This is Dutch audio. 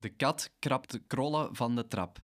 De kat krapt de krollen van de trap.